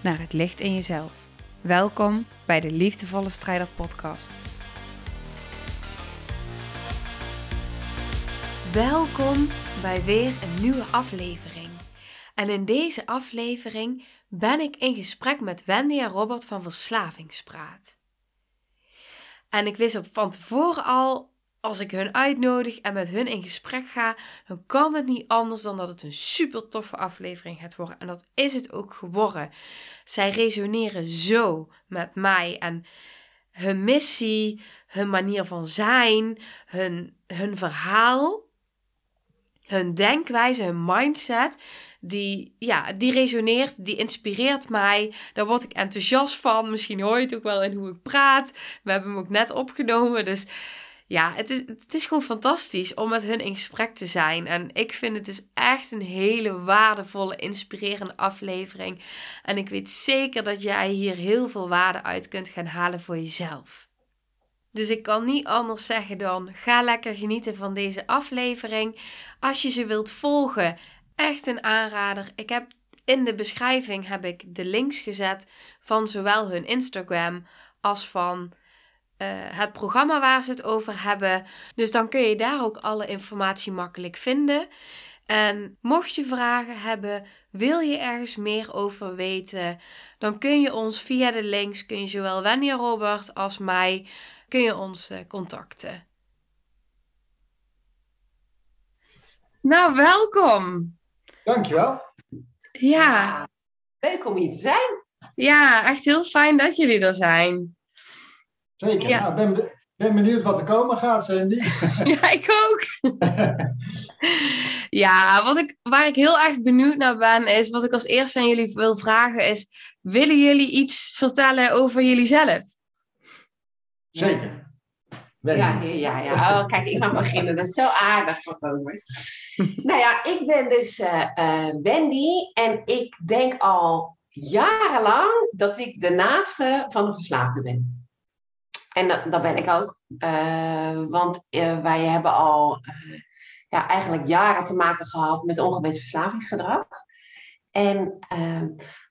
naar het licht in jezelf. Welkom bij de Liefdevolle Strijder Podcast. Welkom bij weer een nieuwe aflevering. En in deze aflevering ben ik in gesprek met Wendy en Robert van Verslavingspraat. En ik wist op van tevoren al, als ik hun uitnodig en met hun in gesprek ga, dan kan het niet anders dan dat het een super toffe aflevering gaat worden. En dat is het ook geworden. Zij resoneren zo met mij en hun missie, hun manier van zijn, hun, hun verhaal, hun denkwijze, hun mindset. Die, ja, die resoneert, die inspireert mij. Daar word ik enthousiast van. Misschien hoor je het ook wel in hoe ik praat. We hebben hem ook net opgenomen. Dus ja, het is, het is gewoon fantastisch om met hun in gesprek te zijn. En ik vind het dus echt een hele waardevolle, inspirerende aflevering. En ik weet zeker dat jij hier heel veel waarde uit kunt gaan halen voor jezelf. Dus ik kan niet anders zeggen dan ga lekker genieten van deze aflevering. Als je ze wilt volgen, echt een aanrader. Ik heb in de beschrijving heb ik de links gezet van zowel hun Instagram als van uh, het programma waar ze het over hebben. Dus dan kun je daar ook alle informatie makkelijk vinden. En mocht je vragen hebben, wil je ergens meer over weten, dan kun je ons via de links, kun je zowel Wendy Robert als mij, kun je ons uh, contacten. Nou, welkom. Dankjewel. Ja. Leuk om hier te zijn. Ja, echt heel fijn dat jullie er zijn. Zeker. Ja. Nou, ben, ben benieuwd wat er komen gaat, Sandy. ja, ik ook. ja, wat ik, waar ik heel erg benieuwd naar ben, is wat ik als eerste aan jullie wil vragen, is: willen jullie iets vertellen over jullie zelf? Zeker. Ja, ja, ja. Oh, kijk, ik mag beginnen. Dat is zo aardig voor Robert. nou ja, ik ben dus uh, uh, Wendy en ik denk al jarenlang dat ik de naaste van een verslaafde ben. En dat, ben ik ook. Uh, want uh, wij hebben al uh, ja, eigenlijk jaren te maken gehad met ongewenst verslavingsgedrag. En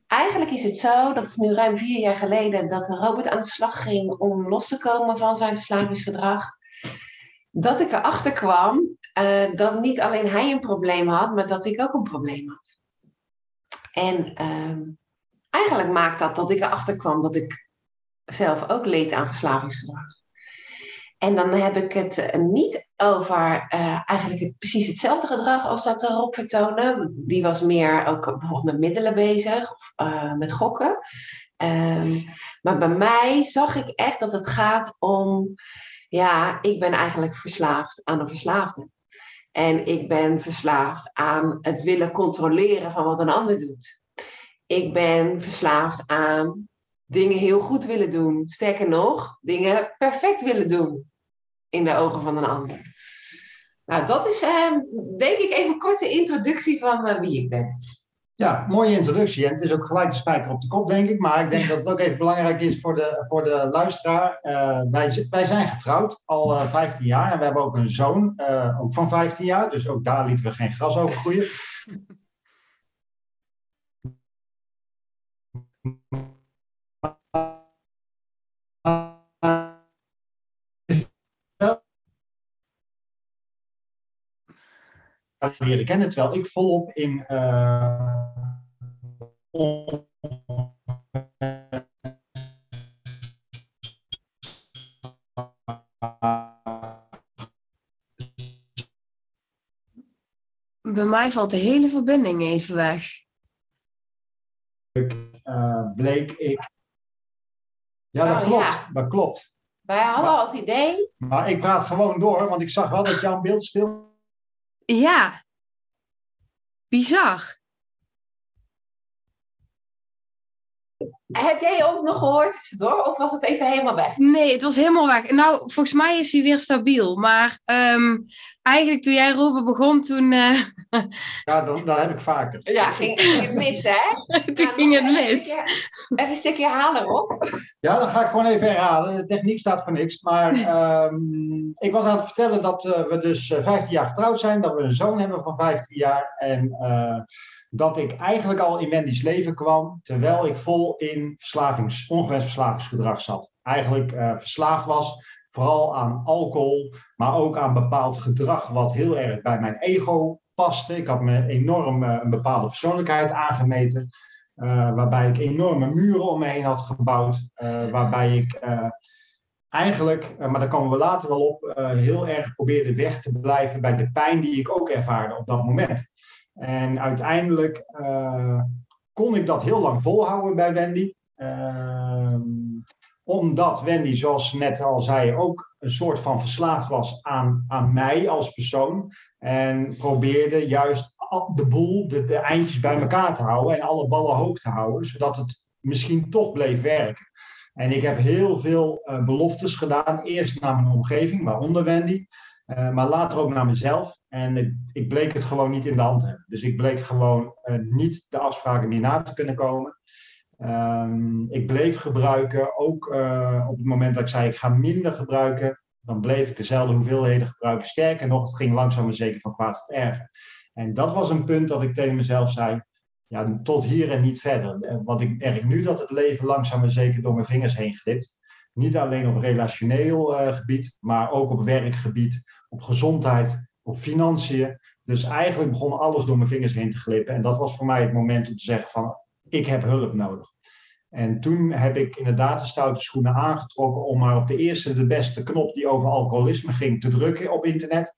eigenlijk is het zo, dat is nu ruim vier jaar geleden, dat Robert aan de slag ging om los te komen van zijn verslavingsgedrag. Dat ik erachter kwam dat niet alleen hij een probleem had, maar dat ik ook een probleem had. En eigenlijk maakt dat dat ik erachter kwam dat ik zelf ook leed aan verslavingsgedrag. En dan heb ik het niet over uh, eigenlijk het, precies hetzelfde gedrag als dat erop vertonen. Die was meer ook bijvoorbeeld met middelen bezig of uh, met gokken. Um, maar bij mij zag ik echt dat het gaat om, ja, ik ben eigenlijk verslaafd aan een verslaafde. En ik ben verslaafd aan het willen controleren van wat een ander doet. Ik ben verslaafd aan dingen heel goed willen doen. Sterker nog, dingen perfect willen doen in de ogen van een ander. Nou, dat is eh, denk ik even een korte introductie van uh, wie ik ben. Ja, mooie introductie. En het is ook gelijk de spijker op de kop, denk ik. Maar ik denk dat het ook even belangrijk is voor de, voor de luisteraar. Uh, wij, wij zijn getrouwd al 15 jaar. En we hebben ook een zoon, ook van 15 jaar. Dus ook daar lieten we geen gras over groeien. leren kennen, terwijl ik volop in uh, Bij mij valt de hele verbinding even weg. Uh, bleek ik. Ja, dat oh, klopt. Ja. Dat klopt. Wij hadden al het idee. Maar ik praat gewoon door, want ik zag wel dat jouw beeld stil ja. Bizar. Heb jij ons nog gehoord tussendoor of was het even helemaal weg? Nee, het was helemaal weg. Nou, volgens mij is hij weer stabiel. Maar um, eigenlijk toen jij erover begon, toen... Uh... Ja, dan, dan heb ik vaker. Ja, ging, ging het mis, hè? toen ging het mis. Even, even een stukje halen, op. Ja, dan ga ik gewoon even herhalen. De techniek staat voor niks. Maar um, ik was aan het vertellen dat uh, we dus 15 jaar getrouwd zijn. Dat we een zoon hebben van 15 jaar. En... Uh, dat ik eigenlijk al in Wendy's leven kwam terwijl ik vol in verslavings, ongewenst verslavingsgedrag zat. Eigenlijk uh, verslaafd was, vooral aan alcohol, maar ook aan bepaald gedrag wat heel erg bij mijn ego paste. Ik had me enorm uh, een bepaalde persoonlijkheid aangemeten, uh, waarbij ik enorme muren om me heen had gebouwd, waarbij ik eigenlijk, maar daar komen we later wel op, heel erg probeerde weg te blijven bij de pijn die ik ook ervaarde op dat moment. En uiteindelijk uh, kon ik dat heel lang volhouden bij Wendy. Uh, omdat Wendy, zoals net al zei, ook een soort van verslaafd was aan, aan mij als persoon. En probeerde juist de boel, de, eindjes bij elkaar te houden en alle ballen hoog te houden, zodat het misschien toch bleef werken. En ik heb heel veel uh, beloftes gedaan. Eerst naar mijn omgeving, waaronder Wendy. Uh, maar later ook naar mezelf. En ik, ik, bleek het gewoon niet in de hand te hebben. Dus ik bleek gewoon uh, niet de afspraken meer na te kunnen komen. Um, ik bleef gebruiken, ook uh, op het moment dat ik zei ik ga minder gebruiken, dan bleef ik dezelfde hoeveelheden gebruiken. Sterker nog, het ging langzaam maar zeker van kwaad tot erger. En dat was een punt dat ik tegen mezelf zei, ja, tot hier en niet verder. Want ik merk nu dat het leven langzaam maar zeker door mijn vingers heen glipt. Niet alleen op relationeel gebied, maar ook op werkgebied, op gezondheid, op financiën. Dus eigenlijk begon alles door mijn vingers heen te glippen. En dat was voor mij het moment om te zeggen van, ik heb hulp nodig. En toen heb ik inderdaad de stoute schoenen aangetrokken om maar op de eerste, de beste knop die over alcoholisme ging te drukken op internet.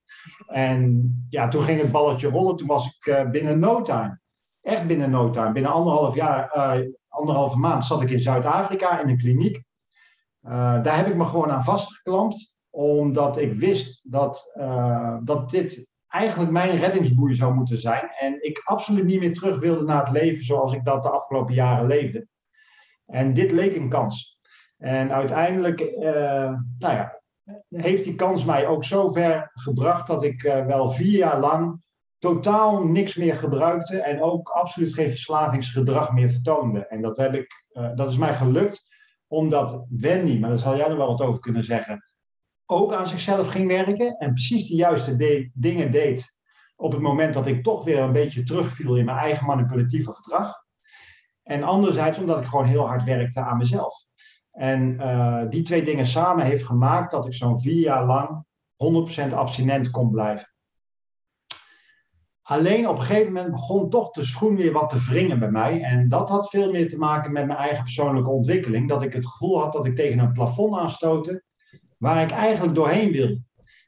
En ja, toen ging het balletje rollen. Toen was ik uh, binnen no time, echt binnen no time, binnen anderhalf jaar, uh, anderhalve maand zat ik in Zuid-Afrika in een kliniek. Uh, daar heb ik me gewoon aan vastgeklampt omdat ik wist dat, uh, dat dit eigenlijk mijn reddingsboei zou moeten zijn. En ik absoluut niet meer terug wilde naar het leven zoals ik dat de afgelopen jaren leefde. En dit leek een kans. En uiteindelijk uh, nou ja, heeft die kans mij ook zo ver gebracht dat ik uh, wel vier jaar lang totaal niks meer gebruikte en ook absoluut geen verslavingsgedrag meer vertoonde. En dat, heb ik, dat is mij gelukt omdat Wendy, maar daar zal jij nog wel wat over kunnen zeggen, ook aan zichzelf ging werken en precies de juiste dingen deed op het moment dat ik toch weer een beetje terugviel in mijn eigen manipulatieve gedrag. En anderzijds omdat ik gewoon heel hard werkte aan mezelf. En uh, die twee dingen samen heeft gemaakt dat ik zo'n vier jaar lang 100% abstinent kon blijven. Alleen op een gegeven moment begon toch de schoen weer wat te wringen bij mij. En dat had veel meer te maken met mijn eigen persoonlijke ontwikkeling. Dat ik het gevoel had dat ik tegen een plafond aanstootte waar ik eigenlijk doorheen wilde.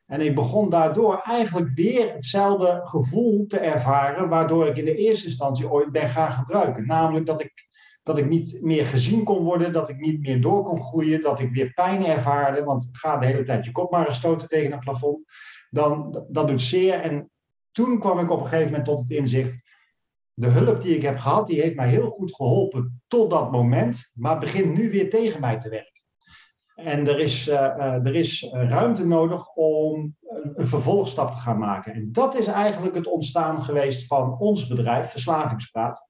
En ik begon daardoor eigenlijk weer hetzelfde gevoel te ervaren, waardoor ik in de eerste instantie ooit ben gaan gebruiken. Namelijk dat ik, dat ik niet meer gezien kon worden, dat ik niet meer door kon groeien, dat ik weer pijn ervaarde, want ga de hele tijd je kop maar eens stoten tegen een plafond. Dan, dat doet zeer. En toen kwam ik op een gegeven moment tot het inzicht, de hulp die ik heb gehad, die heeft mij heel goed geholpen tot dat moment, maar begint nu weer tegen mij te werken. En er is, uh, er is ruimte nodig om een vervolgstap te gaan maken. En dat is eigenlijk het ontstaan geweest van ons bedrijf, Verslavingspraat.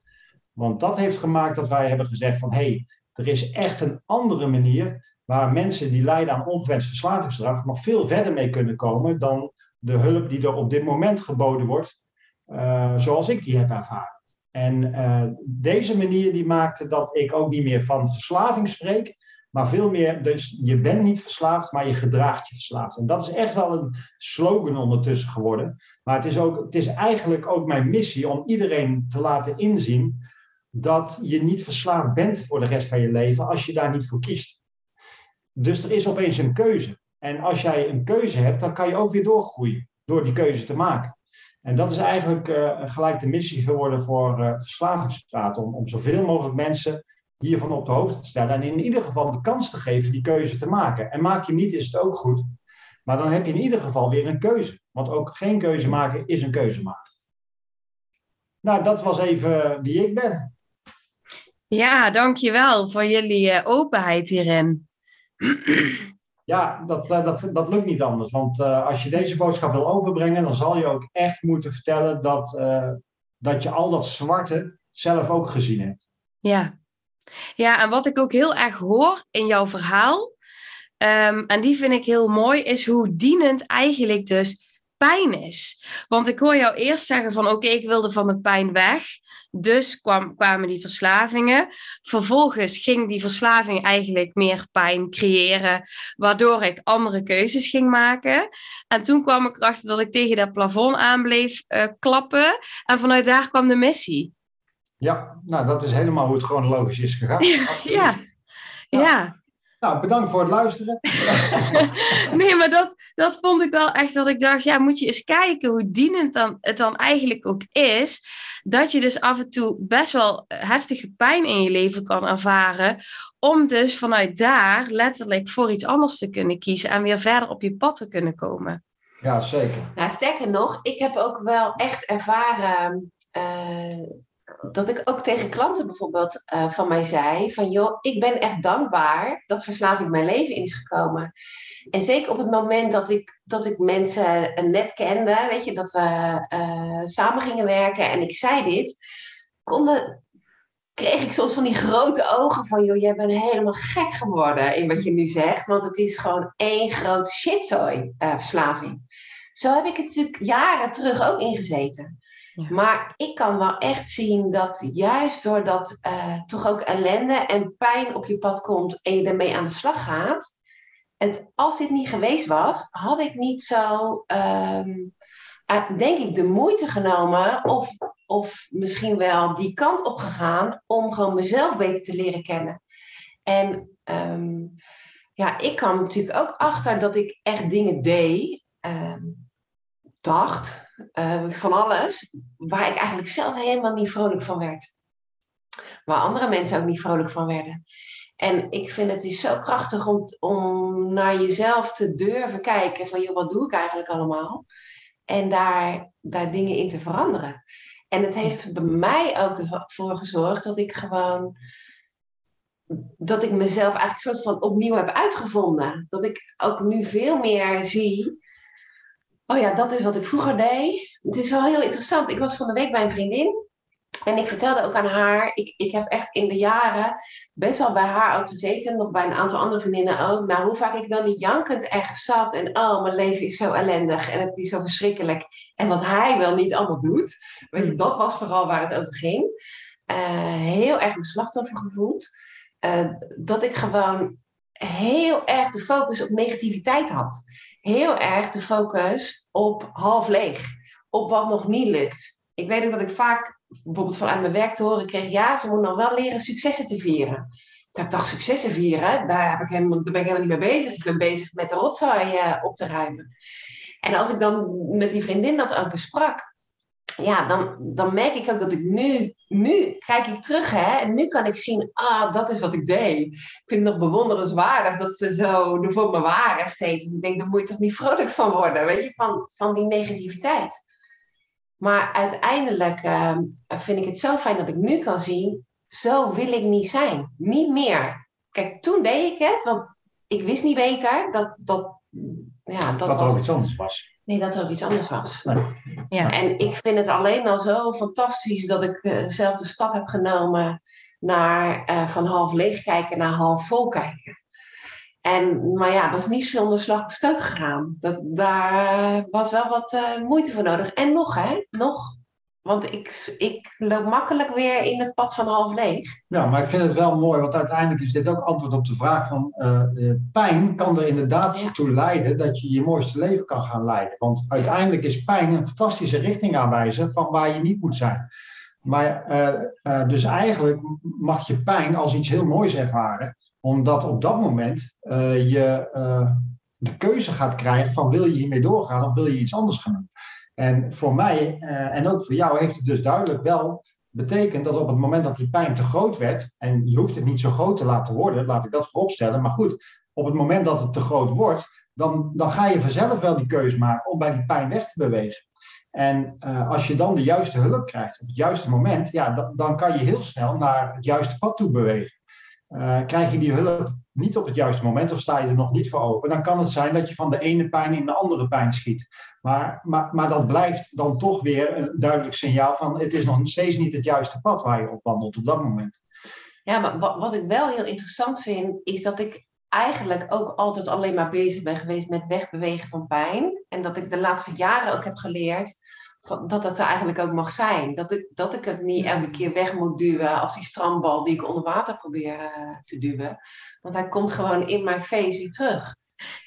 Want dat heeft gemaakt dat wij hebben gezegd van hé, hey, er is echt een andere manier waar mensen die lijden aan ongewenst verslavingsgedrag nog veel verder mee kunnen komen dan de hulp die er op dit moment geboden wordt, zoals ik die heb ervaren. En deze manier die maakte dat ik ook niet meer van verslaving spreek, maar veel meer, dus je bent niet verslaafd, maar je gedraagt je verslaafd. En dat is echt wel een slogan ondertussen geworden. Maar het is, ook, het is eigenlijk ook mijn missie om iedereen te laten inzien dat je niet verslaafd bent voor de rest van je leven als je daar niet voor kiest. Dus er is opeens een keuze. En als jij een keuze hebt, dan kan je ook weer doorgroeien door die keuze te maken. En dat is eigenlijk uh, gelijk de missie geworden voor uh, verslavingspraat. Om, om zoveel mogelijk mensen hiervan op de hoogte te stellen. En in ieder geval de kans te geven die keuze te maken. En maak je niet, is het ook goed. Maar dan heb je in ieder geval weer een keuze. Want ook geen keuze maken is een keuze maken. Nou, dat was even wie ik ben. Ja, dankjewel voor jullie openheid hierin. Ja, dat, dat, dat lukt niet anders. Want als je deze boodschap wil overbrengen, dan zal je ook echt moeten vertellen dat, dat je al dat zwarte zelf ook gezien hebt. Ja. Ja, en wat ik ook heel erg hoor in jouw verhaal, um, en die vind ik heel mooi, is hoe dienend eigenlijk dus pijn is. Want ik hoor jou eerst zeggen van oké, ik wilde van de pijn weg. Dus kwam, kwamen die verslavingen. Vervolgens ging die verslaving eigenlijk meer pijn creëren, waardoor ik andere keuzes ging maken. En toen kwam ik erachter dat ik tegen dat plafond aan bleef uh, klappen. En vanuit daar kwam de missie. Ja, nou dat is helemaal hoe het chronologisch is gegaan. ja. ja. Nou, bedankt voor het luisteren. nee, maar dat, dat vond ik wel echt dat ik dacht, ja, moet je eens kijken hoe dienend dan, het dan eigenlijk ook is. Dat je dus af en toe best wel heftige pijn in je leven kan ervaren. Om dus vanuit daar letterlijk voor iets anders te kunnen kiezen en weer verder op je pad te kunnen komen. Ja, zeker. Nou, sterker nog, ik heb ook wel echt ervaren. Uh, dat ik ook tegen klanten bijvoorbeeld uh, van mij zei: van joh, ik ben echt dankbaar dat verslaving mijn leven in is gekomen. En zeker op het moment dat ik, dat ik mensen net kende, weet je, dat we uh, samen gingen werken en ik zei dit, konden, kreeg ik soms van die grote ogen van, joh, jij bent helemaal gek geworden in wat je nu zegt, want het is gewoon één grote shitzooi, uh, verslaving. Zo heb ik het natuurlijk jaren terug ook ingezeten. Maar ik kan wel echt zien dat juist doordat uh, toch ook ellende en pijn op je pad komt en je ermee aan de slag gaat. En als dit niet geweest was, had ik niet zo, ehm, eh, denk ik, de moeite genomen of, of misschien wel die kant op gegaan om gewoon mezelf beter te leren kennen. En ehm, ja, ik kwam natuurlijk ook achter dat ik echt dingen deed, ehm, dacht, uh, van alles, waar ik eigenlijk zelf helemaal niet vrolijk van werd. Waar andere mensen ook niet vrolijk van werden. En ik vind het is zo krachtig om, om naar jezelf te durven kijken van, joh, wat doe ik eigenlijk allemaal? En daar, daar dingen in te veranderen. En het heeft bij mij ook ervoor gezorgd dat ik gewoon dat ik mezelf eigenlijk soort van opnieuw heb uitgevonden. Dat ik ook nu veel meer zie oh ja, dat is wat ik vroeger deed. Het is wel heel interessant. Ik was van de week bij een vriendin. En ik vertelde ook aan haar, ik, ik heb echt in de jaren best wel bij haar ook gezeten, nog bij een aantal andere vriendinnen ook. Nou, hoe vaak ik wel niet jankend ergens zat en oh, mijn leven is zo ellendig en het is zo verschrikkelijk. En wat hij wel niet allemaal doet. Dat was vooral waar het over ging. Uh, heel erg mijn slachtoffer gevoeld. Uh, dat ik gewoon heel erg de focus op negativiteit had heel erg de focus op half leeg. Op wat nog niet lukt. Ik weet ook dat ik vaak bijvoorbeeld vanuit mijn werk te horen kreeg... ja, ze moet nog wel leren successen te vieren. Dat ik dacht, successen vieren, daar, heb ik daar ben ik helemaal niet mee bezig. Ik ben bezig met de rotzooi uh, op te ruimen. En als ik dan met die vriendin dat ook besprak ja, dan, dan merk ik ook dat ik nu, nu kijk ik terug hè, en nu kan ik zien, ah, dat is wat ik deed. Ik vind het nog bewonderenswaardig dat ze zo er voor me waren steeds. Want ik denk, daar moet je toch niet vrolijk van worden, weet je, van, van die negativiteit. Maar uiteindelijk uh, vind ik het zo fijn dat ik nu kan zien, zo wil ik niet zijn. Niet meer. Kijk, toen deed ik het, want ik wist niet beter dat, dat, ja, dat, dat er ook iets anders was. Nee, dat er ook iets anders was. Ja. En ik vind het alleen al zo fantastisch dat ik uh, zelf de stap heb genomen naar uh, van half leeg kijken naar half vol kijken. En, maar ja, dat is niet zonder slag of stoot gegaan. Dat, daar was wel wat uh, moeite voor nodig. En nog, hè? Nog want ik, ik loop makkelijk weer in het pad van half leeg. Ja, maar ik vind het wel mooi, want uiteindelijk is dit ook antwoord op de vraag van uh, pijn kan er inderdaad toe leiden dat je je mooiste leven kan gaan leiden. Want uiteindelijk is pijn een fantastische richting aanwijzen van waar je niet moet zijn. Maar uh, dus eigenlijk mag je pijn als iets heel moois ervaren, omdat op dat moment je de keuze gaat krijgen van wil je hiermee doorgaan of wil je iets anders gaan doen. En voor mij uh, en ook voor jou heeft het dus duidelijk wel betekend dat op het moment dat die pijn te groot werd, en je hoeft het niet zo groot te laten worden, laat ik dat vooropstellen, maar goed, op het moment dat het te groot wordt, dan, dan ga je vanzelf wel die keuze maken om bij die pijn weg te bewegen. En uh, als je dan de juiste hulp krijgt op het juiste moment, ja, dan kan je heel snel naar het juiste pad toe bewegen. Uh, krijg je die hulp niet op het juiste moment of sta je er nog niet voor open, dan kan het zijn dat je van de ene pijn in de andere pijn schiet. Maar, maar, maar dat blijft dan toch weer een duidelijk signaal van het is nog steeds niet het juiste pad waar je op wandelt op dat moment. Ja, maar wat, wat ik wel heel interessant vind, is dat ik eigenlijk ook altijd alleen maar bezig ben geweest met wegbewegen van pijn. En dat ik de laatste jaren ook heb geleerd dat het er eigenlijk ook mag zijn. Dat ik, dat ik het niet elke keer weg moet duwen als die strandbal die ik onder water probeer uh, te duwen. Want hij komt gewoon in mijn face weer terug.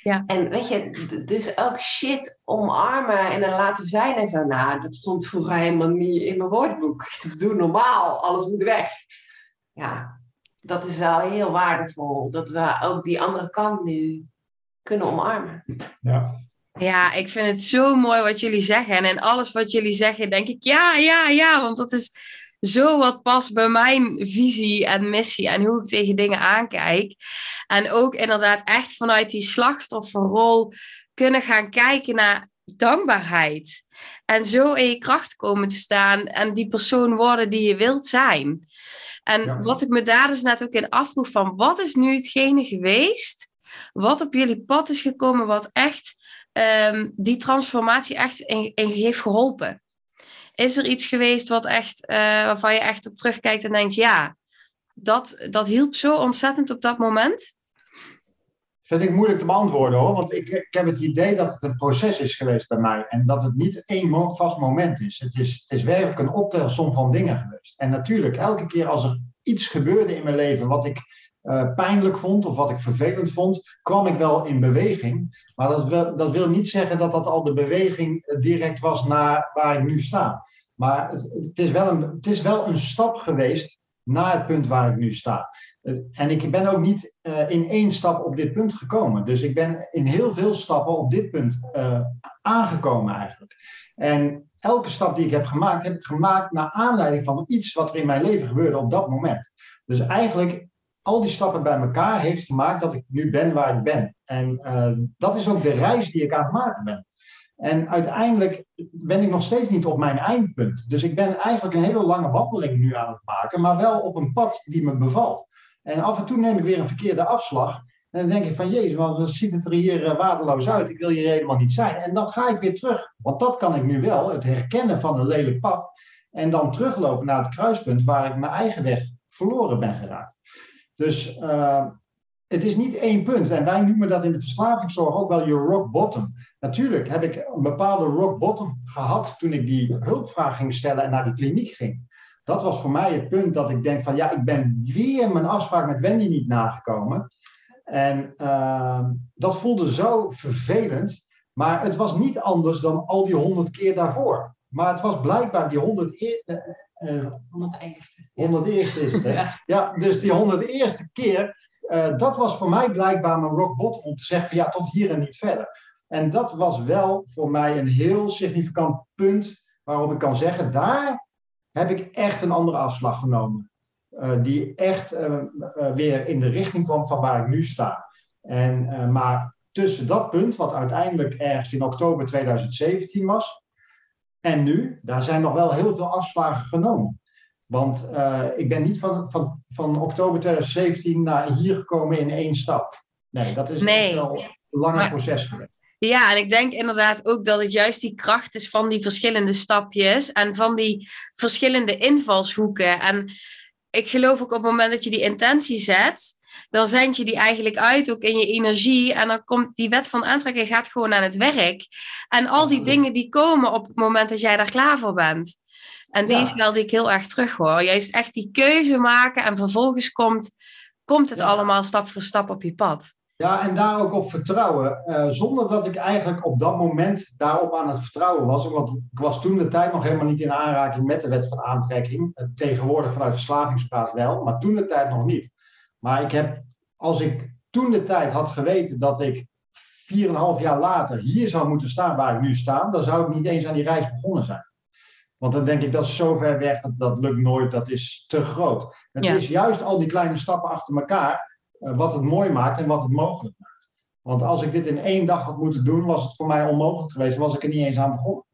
Ja. En weet je, dus ook shit omarmen en er laten zijn en zo. Nou, dat stond vroeger helemaal niet in mijn woordboek. Doe normaal, alles moet weg. Ja, dat is wel heel waardevol. Dat we ook die andere kant nu kunnen omarmen. Ja. Ja, ik vind het zo mooi wat jullie zeggen. En in alles wat jullie zeggen, denk ik ja, ja, ja. Want dat is zo wat past bij mijn visie en missie en hoe ik tegen dingen aankijk. En ook inderdaad echt vanuit die slachtofferrol kunnen gaan kijken naar dankbaarheid. En zo in je kracht komen te staan en die persoon worden die je wilt zijn. En wat ik me daar dus net ook in afvroeg van, wat is nu hetgene geweest wat op jullie pad is gekomen, wat echt um, die transformatie echt heeft geholpen? Is er iets geweest wat echt, uh, waarvan je echt op terugkijkt en denkt, ja, dat, dat hielp zo ontzettend op dat moment? Vind ik moeilijk te beantwoorden hoor, want ik, ik heb het idee dat het een proces is geweest bij mij en dat het niet één vast moment is. Het is, het is werkelijk een optelsom van dingen geweest. En natuurlijk, elke keer als er iets gebeurde in mijn leven wat ik uh, pijnlijk vond of wat ik vervelend vond, kwam ik wel in beweging. Maar dat wil, dat wil niet zeggen dat dat al de beweging eh, direct was naar waar ik nu sta. Maar het, het, is wel een, het is wel een stap geweest naar het punt waar ik nu sta. En ik ben ook niet uh, in één stap op dit punt gekomen. Dus ik ben in heel veel stappen op dit punt aangekomen eigenlijk. En elke stap die ik heb gemaakt, heb ik gemaakt naar aanleiding van iets wat er in mijn leven gebeurde op dat moment. Dus eigenlijk al die stappen bij elkaar heeft gemaakt dat ik nu ben waar ik ben. En uh, dat is ook de reis die ik aan het maken ben. En uiteindelijk ben ik nog steeds niet op mijn eindpunt. Dus ik ben eigenlijk een hele lange wandeling nu aan het maken, maar wel op een pad die me bevalt. En af en toe neem ik weer een verkeerde afslag. En dan denk ik van, jezus, wat ziet het er hier uh, waardeloos uit. Ik wil hier helemaal niet zijn. En dan ga ik weer terug. Want dat kan ik nu wel, het herkennen van een lelijk pad. En dan teruglopen naar het kruispunt waar ik mijn eigen weg verloren ben geraakt. Dus uh, het is niet één punt. En wij noemen dat in de verslavingszorg ook wel je rock bottom. Natuurlijk heb ik een bepaalde rock bottom gehad toen ik die hulpvraag ging stellen en naar die kliniek ging. Dat was voor mij het punt dat ik denk van ja, ik ben weer mijn afspraak met Wendy niet nagekomen. En uh, dat voelde zo vervelend. Maar het was niet anders dan al die honderd keer daarvoor. Maar het was blijkbaar die honderd e uh, uh, 101ste is het, hè? ja. ja, dus die 101ste keer uh, dat was voor mij blijkbaar mijn rock bottom om te zeggen van ja, tot hier en niet verder. En dat was wel voor mij een heel significant punt waarop ik kan zeggen, daar heb ik echt een andere afslag genomen. Uh, die echt uh, weer in de richting kwam van waar ik nu sta. En, maar tussen dat punt, wat uiteindelijk ergens in oktober 2017 was, en nu, daar zijn nog wel heel veel afslagen genomen. Want uh, ik ben niet van, van, van oktober 2017 naar hier gekomen in één stap. Nee, dat is nee. wel een langer maar, proces geweest. Ja, en ik denk inderdaad ook dat het juist die kracht is van die verschillende stapjes en van die verschillende invalshoeken. En ik geloof ook op het moment dat je die intentie zet, dan zend je die eigenlijk uit ook in je energie. En dan komt die wet van aantrekking gaat gewoon aan het werk. En al die dingen die komen op het moment dat jij daar klaar voor bent. En deze ja. wilde ik heel erg terug hoor. Juist echt die keuze maken en vervolgens komt, komt het allemaal stap voor stap op je pad. Ja, en daar ook op vertrouwen. Uh, zonder dat ik eigenlijk op dat moment daarop aan het vertrouwen was. Want ik was toen de tijd nog helemaal niet in aanraking met de wet van aantrekking. Uh, tegenwoordig vanuit verslavingspraat wel, maar toen de tijd nog niet. Maar ik heb, als ik toen de tijd had geweten dat ik 4,5 jaar later hier zou moeten staan waar ik nu sta, dan zou ik niet eens aan die reis begonnen zijn. Want dan denk ik, dat is zo ver weg, dat, dat lukt nooit, dat is te groot. Het is juist al die kleine stappen achter elkaar uh, wat het mooi maakt en wat het mogelijk maakt. Want als ik dit in één dag had moeten doen, was het voor mij onmogelijk geweest, was ik er niet eens aan begonnen.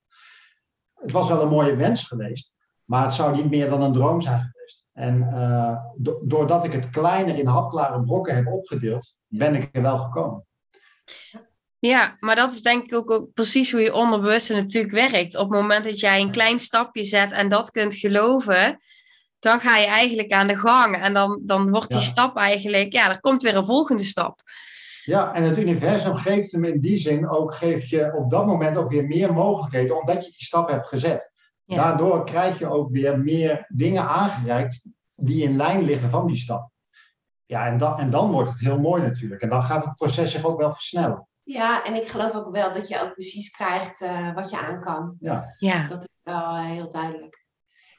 het was wel een mooie wens geweest, maar het zou niet meer dan een droom zijn geweest. En uh, doordat ik het kleiner in hapklare brokken heb opgedeeld, ben ik er wel gekomen. Ja, maar dat is denk ik ook precies hoe je onderbewuste natuurlijk werkt. Op het moment dat jij een klein stapje zet en dat kunt geloven, dan ga je eigenlijk aan de gang. En dan, dan wordt die stap eigenlijk, ja, er komt weer een volgende stap. Ja, en het universum geeft hem in die zin ook, geeft je op dat moment ook weer meer mogelijkheden, omdat je die stap hebt gezet. Daardoor krijg je ook weer meer dingen aangereikt die in lijn liggen van die stap. Ja, en dan, en dan wordt het heel mooi natuurlijk. En dan gaat het proces zich ook wel versnellen. Ja, en ik geloof ook wel dat je ook precies krijgt uh, wat je aan kan. Ja. ja. Dat is wel uh, heel duidelijk.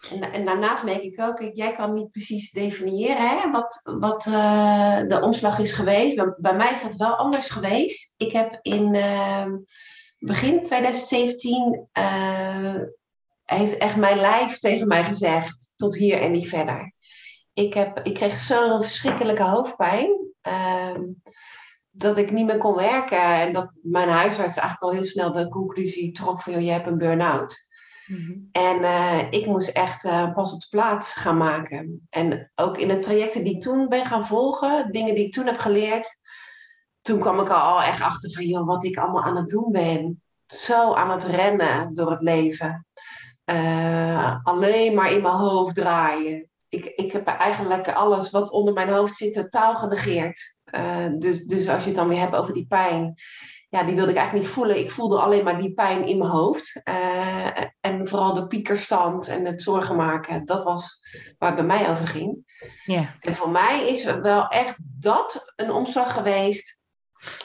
En, en, daarnaast merk ik ook, jij kan niet precies definiëren hè, wat, wat uh, de omslag is geweest. Bij, bij, mij is dat wel anders geweest. Ik heb in ehm, begin 2017 heeft echt mijn lijf tegen mij gezegd, tot hier en niet verder. Ik, heb, ik kreeg zo'n verschrikkelijke hoofdpijn. Ehm, dat ik niet meer kon werken. En dat mijn huisarts eigenlijk al heel snel de conclusie trok van... je hebt een burn-out. Mhm. En uh, ik moest echt uh, pas op de plaats gaan maken. En ook in de trajecten die ik toen ben gaan volgen... dingen die ik toen heb geleerd... toen kwam ik al echt achter van... joh, wat ik allemaal aan het doen ben. Zo aan het rennen door het leven. Uh, alleen maar in mijn hoofd draaien. Ik, ik heb eigenlijk alles wat onder mijn hoofd zit totaal genegeerd. Uh, dus, dus als je het dan weer hebt over die pijn, ja, die wilde ik eigenlijk niet voelen. Ik voelde alleen maar die pijn in mijn hoofd. Uh, en vooral de piekerstand en het zorgen maken, dat was waar het bij mij over ging. Ja. En voor mij is wel echt dat een omslag geweest,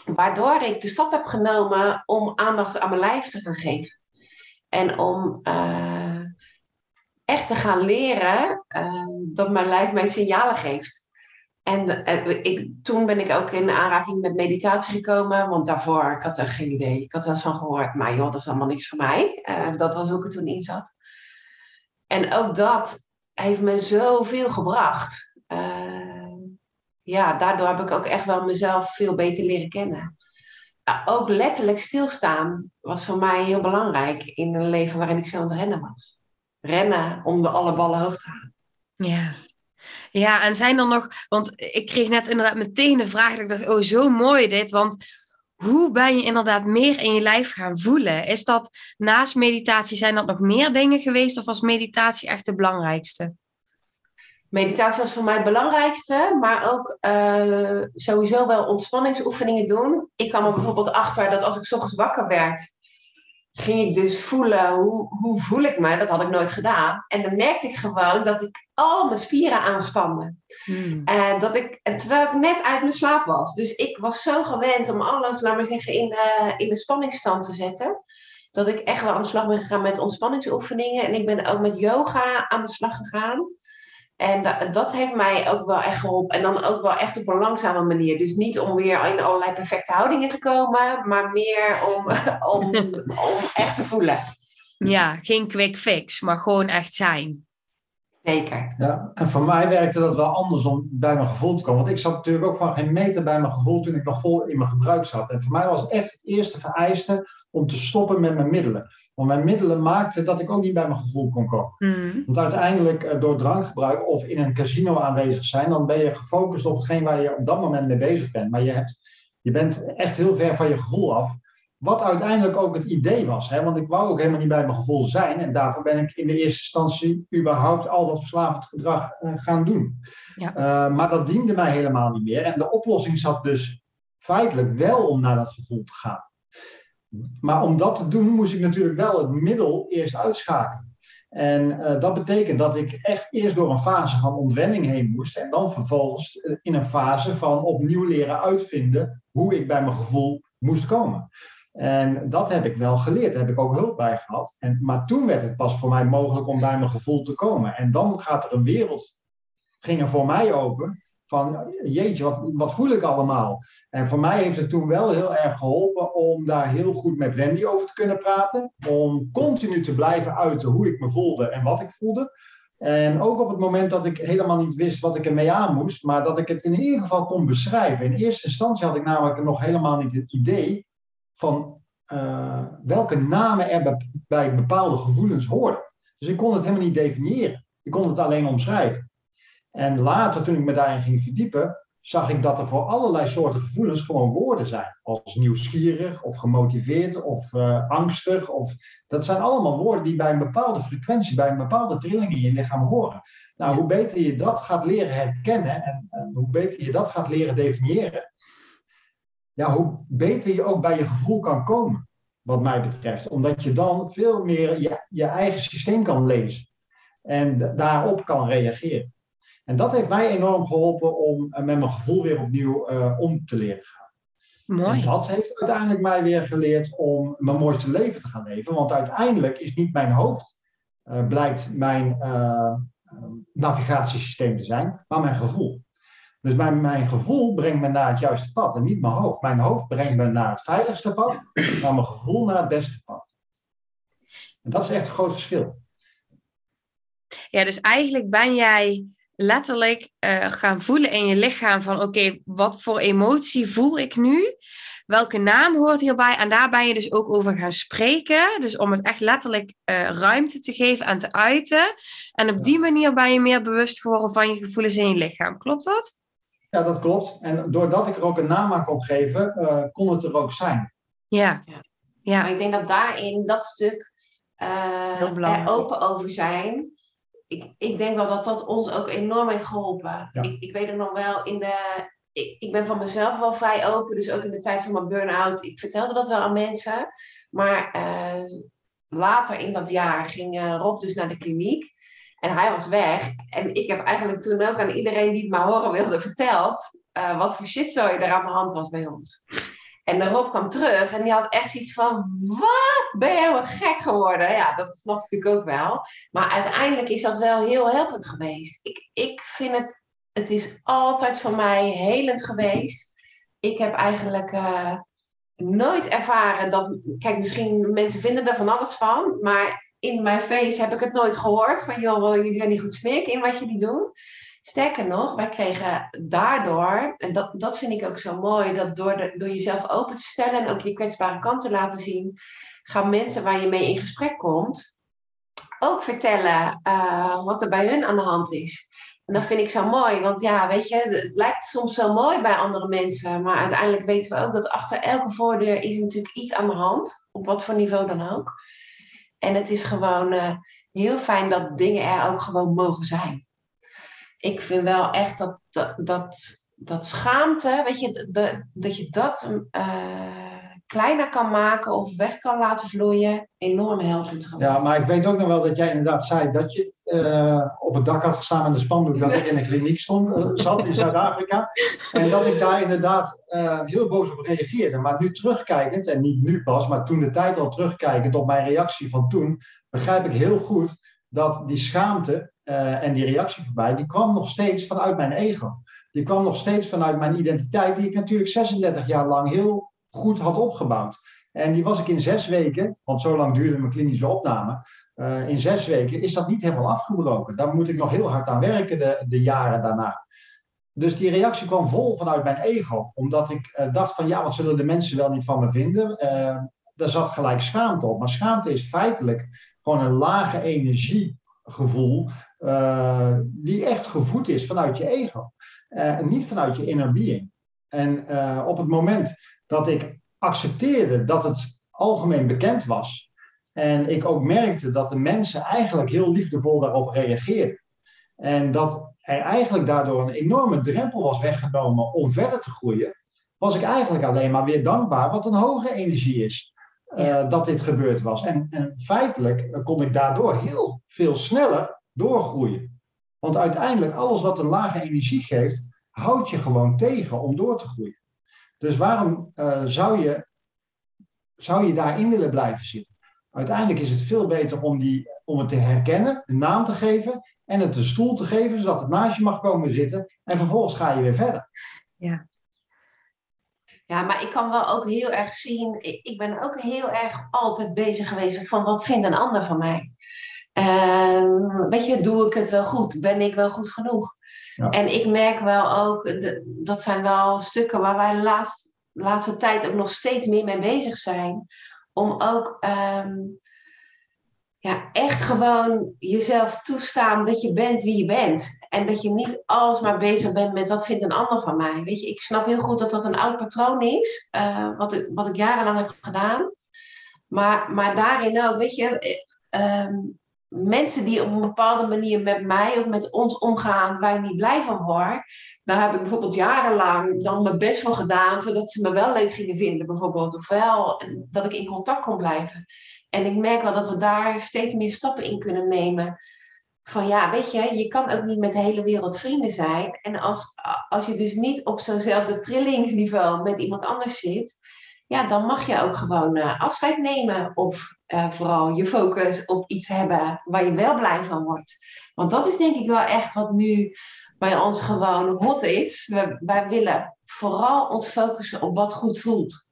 waardoor ik de stap heb genomen om aandacht aan mijn lijf te gaan geven. En om uh, echt te gaan leren dat mijn lijf mij signalen geeft. En eh, ik, toen ben ik ook in aanraking met meditatie gekomen, want daarvoor, ik had er geen idee. Ik had wel eens van gehoord, maar joh, dat is allemaal niks voor mij. Dat was hoe ik er toen in zat. En ook dat heeft me zoveel gebracht. Ja, daardoor heb ik ook echt wel mezelf veel beter leren kennen. Ook letterlijk stilstaan was voor mij heel belangrijk in een leven waarin ik zo aan het rennen was. Rennen om de alle ballen hoog te halen. Ja, ja, en zijn er nog, want ik kreeg net inderdaad meteen de vraag, dat ik dacht, oh zo mooi dit, want hoe ben je inderdaad meer in je lijf gaan voelen? Is dat naast meditatie, zijn dat nog meer dingen geweest of was meditatie echt het belangrijkste? Meditatie was voor mij het belangrijkste, maar ook uh, sowieso wel ontspanningsoefeningen doen. Ik kwam er bijvoorbeeld achter dat als ik s ochtends wakker werd, ging ik dus voelen, hoe, hoe voel ik me? Dat had ik nooit gedaan. En dan merkte ik gewoon dat ik al mijn spieren aanspande. Hmm. En dat ik, terwijl ik net uit mijn slaap was. Dus ik was zo gewend om alles, laat maar zeggen, in de, in de spanningsstand te zetten. Dat ik echt wel aan de slag ben gegaan met ontspanningsoefeningen. En ik ben ook met yoga aan de slag gegaan. En dat, dat heeft mij ook wel echt geholpen. En dan ook wel echt op een langzame manier. Dus niet om weer in allerlei perfecte houdingen te komen, maar meer om, om, om echt te voelen. Ja, geen quick fix, maar gewoon echt zijn. Zeker. Ja, en voor mij werkte dat wel anders om bij mijn gevoel te komen. Want ik zat natuurlijk ook van geen meter bij mijn gevoel toen ik nog vol in mijn gebruik zat. En voor mij was echt het eerste vereiste om te stoppen met mijn middelen. Want mijn middelen maakten dat ik ook niet bij mijn gevoel kon komen. Mm. Want uiteindelijk eh, door drankgebruik of in een casino aanwezig zijn, dan ben je gefocust op hetgeen waar je op dat moment mee bezig bent. Maar je, hebt, je bent echt heel ver van je gevoel af. Wat uiteindelijk ook het idee was. Hè? Want ik wou ook helemaal niet bij mijn gevoel zijn. En daarvoor ben ik in de eerste instantie überhaupt al dat verslavend gedrag uh, gaan doen. Ja. Uh, maar dat diende mij helemaal niet meer. En de oplossing zat dus feitelijk wel om naar dat gevoel te gaan. Maar om dat te doen moest ik natuurlijk wel het middel eerst uitschakelen. En uh, dat betekent dat ik echt eerst door een fase van ontwenning heen moest. En dan vervolgens in een fase van opnieuw leren uitvinden hoe ik bij mijn gevoel moest komen. En dat heb ik wel geleerd, daar heb ik ook hulp bij gehad. En, maar toen werd het pas voor mij mogelijk om bij mijn gevoel te komen. En dan gaat er een wereld, ging er voor mij open, van jeetje, wat, wat voel ik allemaal? En voor mij heeft het toen wel heel erg geholpen om daar heel goed met Wendy over te kunnen praten. Om continu te blijven uiten hoe ik me voelde en wat ik voelde. En ook op het moment dat ik helemaal niet wist wat ik ermee aan moest, maar dat ik het in ieder geval kon beschrijven. In eerste instantie had ik namelijk nog helemaal niet het idee van welke namen er bij bepaalde gevoelens hoorden. Dus ik kon het helemaal niet definiëren. Ik kon het alleen omschrijven. En later, toen ik me daarin ging verdiepen, zag ik dat er voor allerlei soorten gevoelens gewoon woorden zijn. Als nieuwsgierig of gemotiveerd of uh, angstig. Of, dat zijn allemaal woorden die bij een bepaalde frequentie, bij een bepaalde trilling in je lichaam horen. Nou, hoe beter je dat gaat leren herkennen en, hoe beter je dat gaat leren definiëren, ja, hoe beter je ook bij je gevoel kan komen, wat mij betreft. Omdat je dan veel meer je eigen systeem kan lezen en daarop kan reageren. En dat heeft mij enorm geholpen om eh, met mijn gevoel weer opnieuw uh, om te leren gaan. Mooi. En dat heeft uiteindelijk mij weer geleerd om mijn mooiste leven te gaan leven. Want uiteindelijk is niet mijn hoofd, uh, blijkt mijn navigatiesysteem te zijn, maar mijn gevoel. Dus mijn, mijn gevoel brengt me naar het juiste pad en niet mijn hoofd. Mijn hoofd brengt me naar het veiligste pad, maar mijn gevoel naar het beste pad. En dat is echt een groot verschil. Ja, dus eigenlijk ben jij letterlijk uh, gaan voelen in je lichaam van oké, wat voor emotie voel ik nu? Welke naam hoort hierbij? En daar ben je dus ook over gaan spreken. Dus om het echt letterlijk uh, ruimte te geven en te uiten. En op die manier ben je meer bewust geworden van je gevoelens in je lichaam. Klopt dat? Ja, dat klopt. En doordat ik er ook een naam aan kon geven, uh, kon het er ook zijn. Ja. ja. ja. Maar ik denk dat daarin dat stuk er open over zijn ik, ik denk wel dat dat ons ook enorm heeft geholpen. Ik, ik weet het nog wel in de. Ik, ik ben van mezelf wel vrij open, dus ook in de tijd van mijn burn-out. Ik vertelde dat wel aan mensen. Maar uh, later in dat jaar ging uh, Rob dus naar de kliniek. En hij was weg. En ik heb eigenlijk toen ook aan iedereen die het maar horen wilde verteld. Uh, wat voor shit er aan de hand was bij ons. En Rob kwam terug en die had echt zoiets van: Wat? Ben je helemaal gek geworden? Ja, dat snap ik natuurlijk ook wel. Maar uiteindelijk is dat wel heel helpend geweest. Ik, ik vind het, het is altijd voor mij helend geweest. Ik heb eigenlijk uh, nooit ervaren dat. Kijk, misschien mensen vinden er van alles van, maar in mijn face heb ik het nooit gehoord. Van joh, jullie niet goed snikken in wat jullie doen? Sterker nog, wij kregen daardoor, en dat, dat vind ik ook zo mooi, dat door, door jezelf open te stellen en ook je kwetsbare kant te laten zien, gaan mensen waar je mee in gesprek komt ook vertellen uh, wat er bij hun aan de hand is. En dat vind ik zo mooi, want ja, weet je, het lijkt soms zo mooi bij andere mensen, maar uiteindelijk weten we ook dat achter elke voordeur is natuurlijk iets aan de hand, op wat voor niveau dan ook. En het is gewoon uh, heel fijn dat dingen er ook gewoon mogen zijn ik vind wel echt dat, dat, dat, schaamte, weet je, dat, je dat uh, kleiner kan maken of weg kan laten vloeien, enorm helpend geweest. Ja, maar ik weet ook nog wel dat jij inderdaad zei dat je uh, op het dak had gestaan met een spandoek dat ik in een kliniek stond, uh, zat in Zuid-Afrika. En dat ik daar inderdaad heel boos op reageerde. Maar nu terugkijkend, en niet nu pas, maar toen de tijd al terugkijkend op mijn reactie van toen, begrijp ik heel goed dat die schaamte uh, en die reactie voorbij, die kwam nog steeds vanuit mijn ego. Die kwam nog steeds vanuit mijn identiteit, die ik natuurlijk 36 jaar lang heel goed had opgebouwd. En die was ik in zes weken, want zo lang duurde mijn klinische opname. Uh, in zes weken is dat niet helemaal afgebroken. Daar moet ik nog heel hard aan werken de, de jaren daarna. Dus die reactie kwam vol vanuit mijn ego. Omdat ik uh, dacht van ja, wat zullen de mensen wel niet van me vinden? Daar zat gelijk schaamte op. Maar schaamte is feitelijk gewoon een lage energiegevoel uh, die echt gevoed is vanuit je ego. Uh, en niet vanuit je inner being. En uh, op het moment dat ik accepteerde dat het algemeen bekend was. En ik ook merkte dat de mensen eigenlijk heel liefdevol daarop reageerden. En dat er eigenlijk daardoor een enorme drempel was weggenomen om verder te groeien. Was ik eigenlijk alleen maar weer dankbaar, wat een hoge energie is. Uh, dat dit gebeurd was. En, en feitelijk kon ik daardoor heel veel sneller doorgroeien. Want uiteindelijk, alles wat een lage energie geeft, houdt je gewoon tegen om door te groeien. Dus waarom uh, zou, je, zou je daarin willen blijven zitten? Uiteindelijk is het veel beter om, die, om het te herkennen, een naam te geven en het een stoel te geven, zodat het naast je mag komen zitten. En vervolgens ga je weer verder. Ja. Ja, maar ik kan wel ook heel erg zien, ik ben ook heel erg altijd bezig geweest van wat vindt een ander van mij. Uh, weet je, doe ik het wel goed? Ben ik wel goed genoeg? Ja. En ik merk wel ook, dat zijn wel stukken waar wij de laatste, laatste tijd ook nog steeds meer mee bezig zijn. om ook ehm, ja, echt gewoon jezelf toestaan dat je bent wie je bent. En dat je niet alsmaar bezig bent met wat vindt een ander van mij. Weet je, ik snap heel goed dat dat een oud patroon is, uh, wat, ik, wat ik jarenlang heb gedaan. Maar, maar daarin ook, weet je, uh, mensen die op een bepaalde manier met mij of met ons omgaan waar ik niet blij van word, daar heb ik bijvoorbeeld jarenlang dan mijn best voor gedaan, zodat ze me wel leuk gingen vinden, bijvoorbeeld. Of wel dat ik in contact kon blijven. En ik merk wel dat we daar steeds meer stappen in kunnen nemen. Van ja, weet je, je kan ook niet met de hele wereld vrienden zijn. En als, als je dus niet op zo'nzelfde trillingsniveau met iemand anders zit, ja, dan mag je ook gewoon uh, afscheid nemen. Of uh, vooral je focus op iets hebben waar je wel blij van wordt. Want dat is denk ik wel echt wat nu bij ons gewoon hot is. We, wij willen vooral ons focussen op wat goed voelt.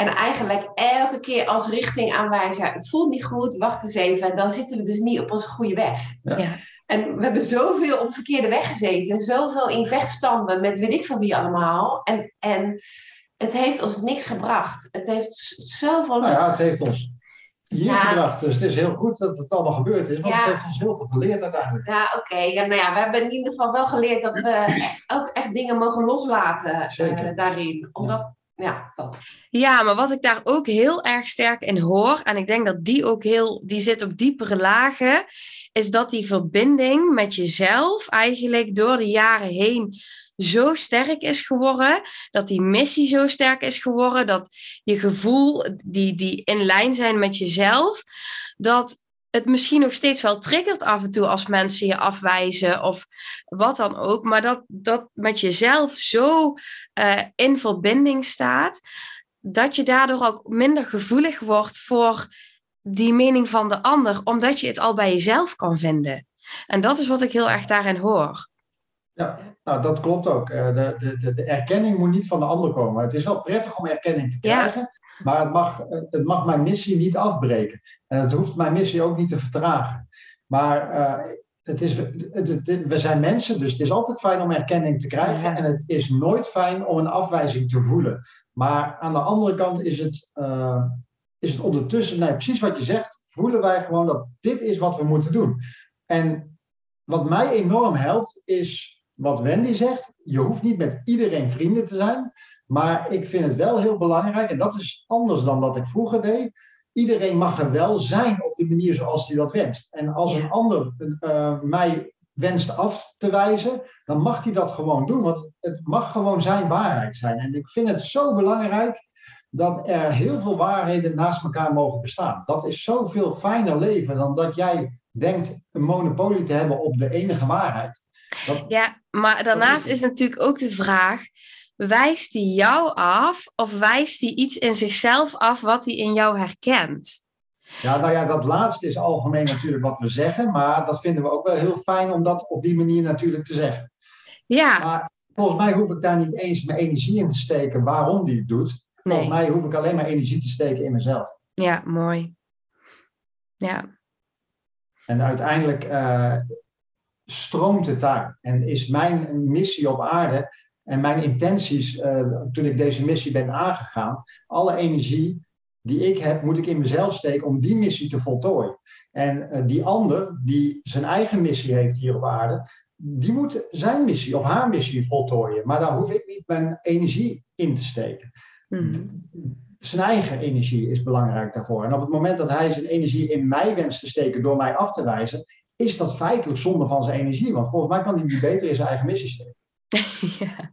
En eigenlijk elke keer als richting aanwijzen, het voelt niet goed, wacht eens even, dan zitten we dus niet op onze goede weg. Ja. En we hebben zoveel op verkeerde weg gezeten, zoveel in vechtstanden met weet ik van wie allemaal. En, en het heeft ons niks gebracht. Het heeft zoveel... Nou ja, het heeft ons hier gebracht. Dus het is heel goed dat het allemaal gebeurd is, want het heeft ons heel veel geleerd uiteindelijk. Ja, oké. Ja, nou ja, we hebben in ieder geval wel geleerd dat we ook echt dingen mogen loslaten uh, daarin. Omdat ja, dat. Ja, maar wat ik daar ook heel erg sterk in hoor, en ik denk dat die ook heel, die zit op diepere lagen, is dat die verbinding met jezelf eigenlijk door de jaren heen zo sterk is geworden, dat die missie zo sterk is geworden, dat je gevoel, die, die in lijn zijn met jezelf, dat het misschien nog steeds wel triggert af en toe als mensen je afwijzen of wat dan ook, maar dat dat met jezelf zo uh, in verbinding staat, dat je daardoor ook minder gevoelig wordt voor die mening van de ander, omdat je het al bij jezelf kan vinden. En dat is wat ik heel erg daarin hoor. Ja, nou, dat klopt ook. Eh, de, de, de erkenning moet niet van de ander komen. Het is wel prettig om erkenning te krijgen, maar het mag, het mag mijn missie niet afbreken. En het hoeft mijn missie ook niet te vertragen. Maar uh, het is, het, we zijn mensen, dus het is altijd fijn om erkenning te krijgen. En het is nooit fijn om een afwijzing te voelen. Maar aan de andere kant is het, uh, is het ondertussen, nee, precies wat je zegt, voelen wij gewoon dat dit is wat we moeten doen. En wat mij enorm helpt, is wat Wendy zegt. Je hoeft niet met iedereen vrienden te zijn. Maar ik vind het wel heel belangrijk, en dat is anders dan wat ik vroeger deed. Iedereen mag er wel zijn op de manier zoals hij dat wenst. En als een ander uh, mij wenst af te wijzen, dan mag hij dat gewoon doen. Want het mag gewoon zijn waarheid zijn. En ik vind het zo belangrijk dat er heel veel waarheden naast elkaar mogen bestaan. Dat is zoveel fijner leven dan dat jij denkt een monopolie te hebben op de enige waarheid. Dat, ja, maar daarnaast is natuurlijk ook de vraag: wijst die jou af of wijst die iets in zichzelf af wat hij in jou herkent? Ja, nou ja, dat laatste is algemeen natuurlijk wat we zeggen, maar dat vinden we ook wel heel fijn om dat op die manier natuurlijk te zeggen. Ja. Maar volgens mij hoef ik daar niet eens mijn energie in te steken waarom die het doet. Volgens mij hoef ik alleen maar energie te steken in mezelf. Ja, mooi. Ja. En uiteindelijk uh, stroomt het daar. En is mijn missie op aarde en mijn intenties uh, toen ik deze missie ben aangegaan, alle energie die ik heb, moet ik in mezelf steken om die missie te voltooien. En uh, die ander, die zijn eigen missie heeft hier op aarde, die moet zijn missie of haar missie voltooien. Maar daar hoef ik niet mijn energie in te steken. Hmm. Zijn eigen energie is belangrijk daarvoor. En op het moment dat hij zijn energie in mij wenst te steken door mij af te wijzen, is dat feitelijk zonde van zijn energie. Want volgens mij kan hij niet beter in zijn eigen missie steken. ja.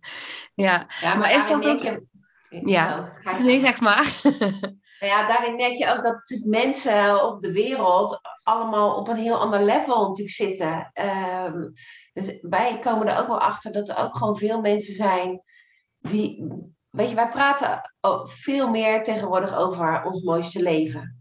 Ja. ja, maar, is dat ook... Je... Ja, oh, nee, zeg maar. Nou ja, daarin merk je ook dat mensen op de wereld allemaal op een heel ander level natuurlijk zitten. Um, dus wij komen er ook wel achter dat er ook gewoon veel mensen zijn die... Weet je, wij praten veel meer tegenwoordig over ons mooiste leven.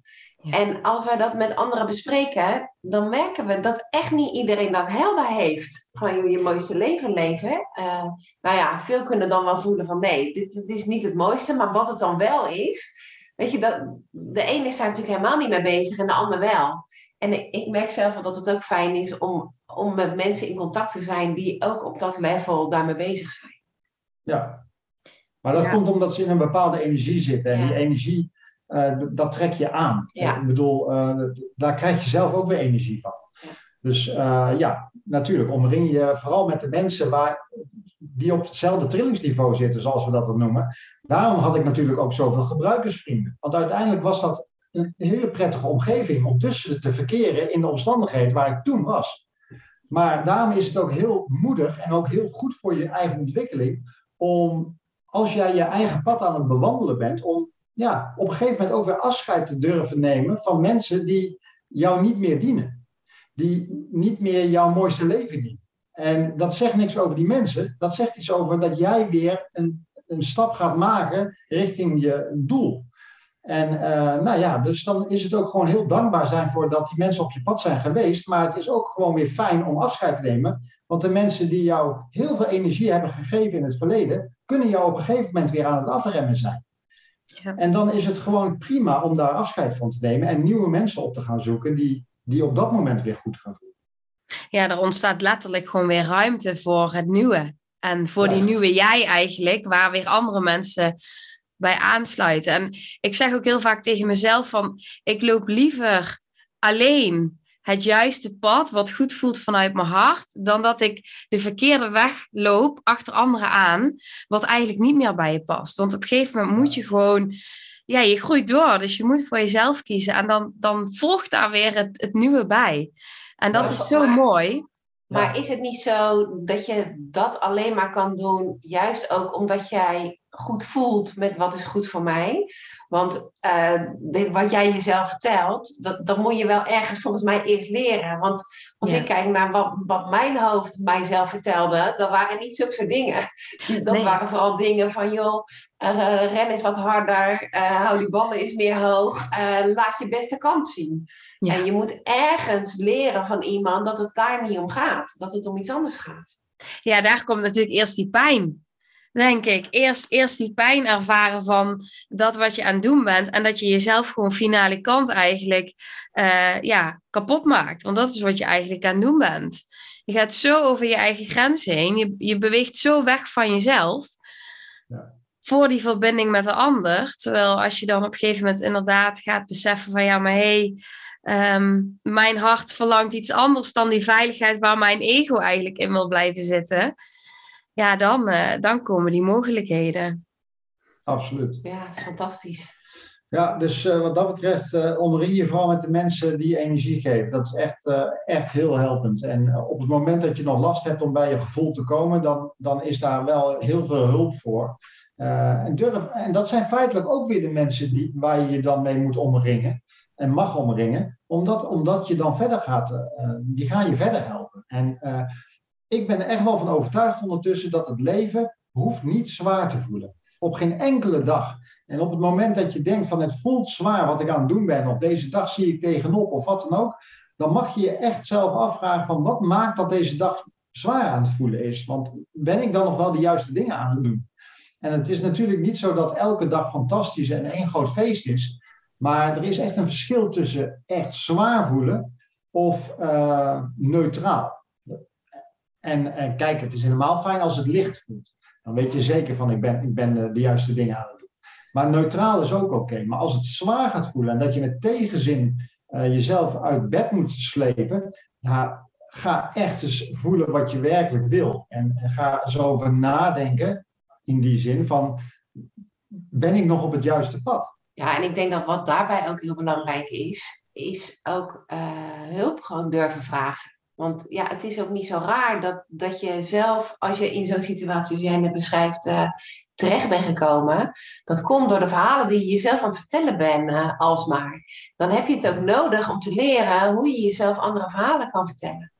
En als wij dat met anderen bespreken, dan merken we dat echt niet iedereen dat helder heeft. Van je mooiste leven leven. Uh, nou ja, veel kunnen dan wel voelen van nee, dit, dit, is niet het mooiste. Maar wat het dan wel is, weet je, dat, de een is daar natuurlijk helemaal niet mee bezig en de ander wel. En ik, ik merk zelf wel dat het ook fijn is om, om met mensen in contact te zijn die ook op dat level daarmee bezig zijn. Ja, maar dat komt omdat ze in een bepaalde energie zitten. En die energie dat trek je aan. Ja. Ik bedoel, daar krijg je zelf ook weer energie van. Dus ja, natuurlijk, omring je vooral met de mensen waar, die op hetzelfde trillingsniveau zitten, zoals we dat dan noemen. Daarom had ik natuurlijk ook zoveel gebruikersvrienden. Want uiteindelijk was dat een hele prettige omgeving om tussen te verkeren in de omstandigheden waar ik toen was. Maar daarom is het ook heel moedig en ook heel goed voor je eigen ontwikkeling om, als jij je eigen pad aan het bewandelen bent, om ja, op een gegeven moment ook weer afscheid te durven nemen van mensen die jou niet meer dienen. Die niet meer jouw mooiste leven dienen. En dat zegt niks over die mensen. Dat zegt iets over dat jij weer een, een stap gaat maken richting je doel. En uh, nou ja, dus dan is het ook gewoon heel dankbaar zijn voor dat die mensen op je pad zijn geweest. Maar het is ook gewoon weer fijn om afscheid te nemen. Want de mensen die jou heel veel energie hebben gegeven in het verleden, kunnen jou op een gegeven moment weer aan het afremmen zijn. Ja. En dan is het gewoon prima om daar afscheid van te nemen en nieuwe mensen op te gaan zoeken die, die op dat moment weer goed gaan voelen. Ja, er ontstaat letterlijk gewoon weer ruimte voor het nieuwe. En voor die nieuwe jij eigenlijk, waar weer andere mensen bij aansluiten. En ik zeg ook heel vaak tegen mezelf van, ik loop liever alleen het juiste pad, wat goed voelt vanuit mijn hart, dan dat ik de verkeerde weg loop achter anderen aan, wat eigenlijk niet meer bij je past. Want op een gegeven moment moet je gewoon, ja, je groeit door, dus je moet voor jezelf kiezen en dan, dan volgt daar weer het, het nieuwe bij. En dat is zo mooi. Maar is het niet zo dat je dat alleen maar kan doen, juist ook omdat jij goed voelt met wat is goed voor mij? Want uh, dit, wat jij jezelf vertelt, dat, dat moet je wel ergens volgens mij eerst leren. Want als ik kijk naar wat, wat mijn hoofd mijzelf vertelde, dat waren niet zulke soort dingen. Dat waren vooral dingen van, joh, uh, ren eens wat harder, uh, hou die ballen eens meer hoog, laat je beste kant zien. En je moet ergens leren van iemand dat het daar niet om gaat, dat het om iets anders gaat. Ja, daar komt natuurlijk eerst die pijn denk ik. Eerst, eerst die pijn ervaren van dat wat je aan het doen bent. En dat je jezelf gewoon finale kant eigenlijk uh, ja, kapot maakt. Want dat is wat je eigenlijk aan het doen bent. Je gaat zo over je eigen grenzen heen. Je, je beweegt zo weg van jezelf. Ja. Voor die verbinding met de ander. Terwijl als je dan op een gegeven moment inderdaad gaat beseffen van ja, maar hé, hey, um, mijn hart verlangt iets anders dan die veiligheid waar mijn ego eigenlijk in wil blijven zitten ja, dan, uh, dan komen die mogelijkheden. Absoluut. Ja, dat is fantastisch. Ja, dus uh, wat dat betreft uh, omring je vooral met de mensen die energie geven. Dat is echt, uh, echt heel helpend. En op het moment dat je nog last hebt om bij je gevoel te komen, dan, dan is daar wel heel veel hulp voor. en, durf, en dat zijn feitelijk ook weer de mensen die, waar je je dan mee moet omringen en mag omringen. Omdat, omdat je dan verder gaat, die gaan je verder helpen. En ik ben er echt wel van overtuigd ondertussen dat het leven hoeft niet zwaar te voelen. Op geen enkele dag. En op het moment dat je denkt van het voelt zwaar wat ik aan het doen ben, of deze dag zie ik tegenop, of wat dan ook, dan mag je je echt zelf afvragen van wat maakt dat deze dag zwaar aan het voelen is. Want ben ik dan nog wel de juiste dingen aan het doen? En het is natuurlijk niet zo dat elke dag fantastisch en één groot feest is. Maar er is echt een verschil tussen echt zwaar voelen of uh, neutraal. En, en kijk, het is helemaal fijn als het licht voelt. Dan weet je zeker van ik ben, ik ben de, de juiste dingen aan het doen. Maar neutraal is ook oké. Maar als het zwaar gaat voelen en dat je met tegenzin uh, jezelf uit bed moet slepen, ga echt eens voelen wat je werkelijk wil. En, ga zo over nadenken in die zin van, ben ik nog op het juiste pad? Ja, en ik denk dat wat daarbij ook heel belangrijk is, is ook hulp gewoon durven vragen. Want ja, het is ook niet zo raar dat, dat je zelf, als je in zo'n situatie, zoals jij net beschrijft, uh, terecht bent gekomen. Dat komt door de verhalen die je jezelf aan het vertellen bent, uh, alsmaar. Dan heb je het ook nodig om te leren hoe je jezelf andere verhalen kan vertellen.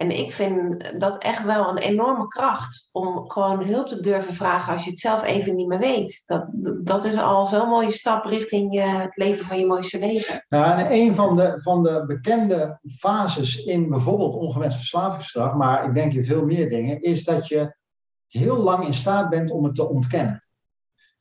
En ik vind dat echt wel een enorme kracht om gewoon hulp te durven vragen als je het zelf even niet meer weet. Dat, dat is al zo'n mooie stap richting je, het leven van je mooiste leven. Nou, en een van de, van de bekende fases in bijvoorbeeld ongewenst verslavingsgedrag, maar ik denk in veel meer dingen, is dat je heel lang in staat bent om het te ontkennen.